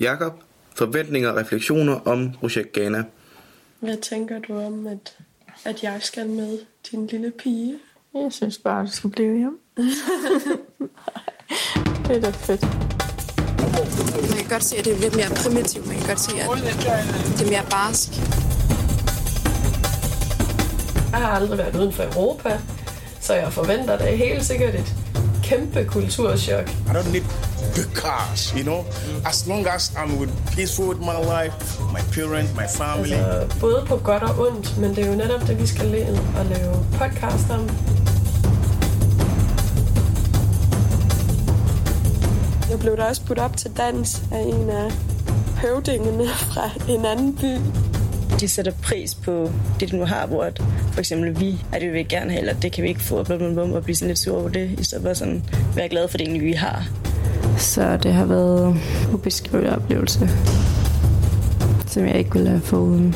Jakob, forventninger og refleksioner om projekt Ghana. Hvad tænker du om, at, at jeg skal med din lille pige? Jeg synes bare, du skal blive hjemme. det er da fedt. Man kan godt se, at det er lidt mere primitivt. Man kan godt se, at det er mere barsk. Jeg har aldrig været uden for Europa, så jeg forventer da helt sikkert et kæmpe kulturschok. I don't need big cars, you know. As long as I'm with peaceful with my life, my parents, my family. Altså, både på godt og ondt, men det er jo netop det, vi skal lave og lave podcast om. Jeg blev da også budt op til dans af en af høvdingene fra en anden by. De sætter pris på det, de nu har, hvor at for eksempel vi, at det vil vi gerne have, eller det kan vi ikke få, blum, blum, blum, og blive sådan lidt sur over det, i stedet for sådan være glad for det, vi har. Så det har været en ubeskrivelig oplevelse, som jeg ikke ville have fået uden.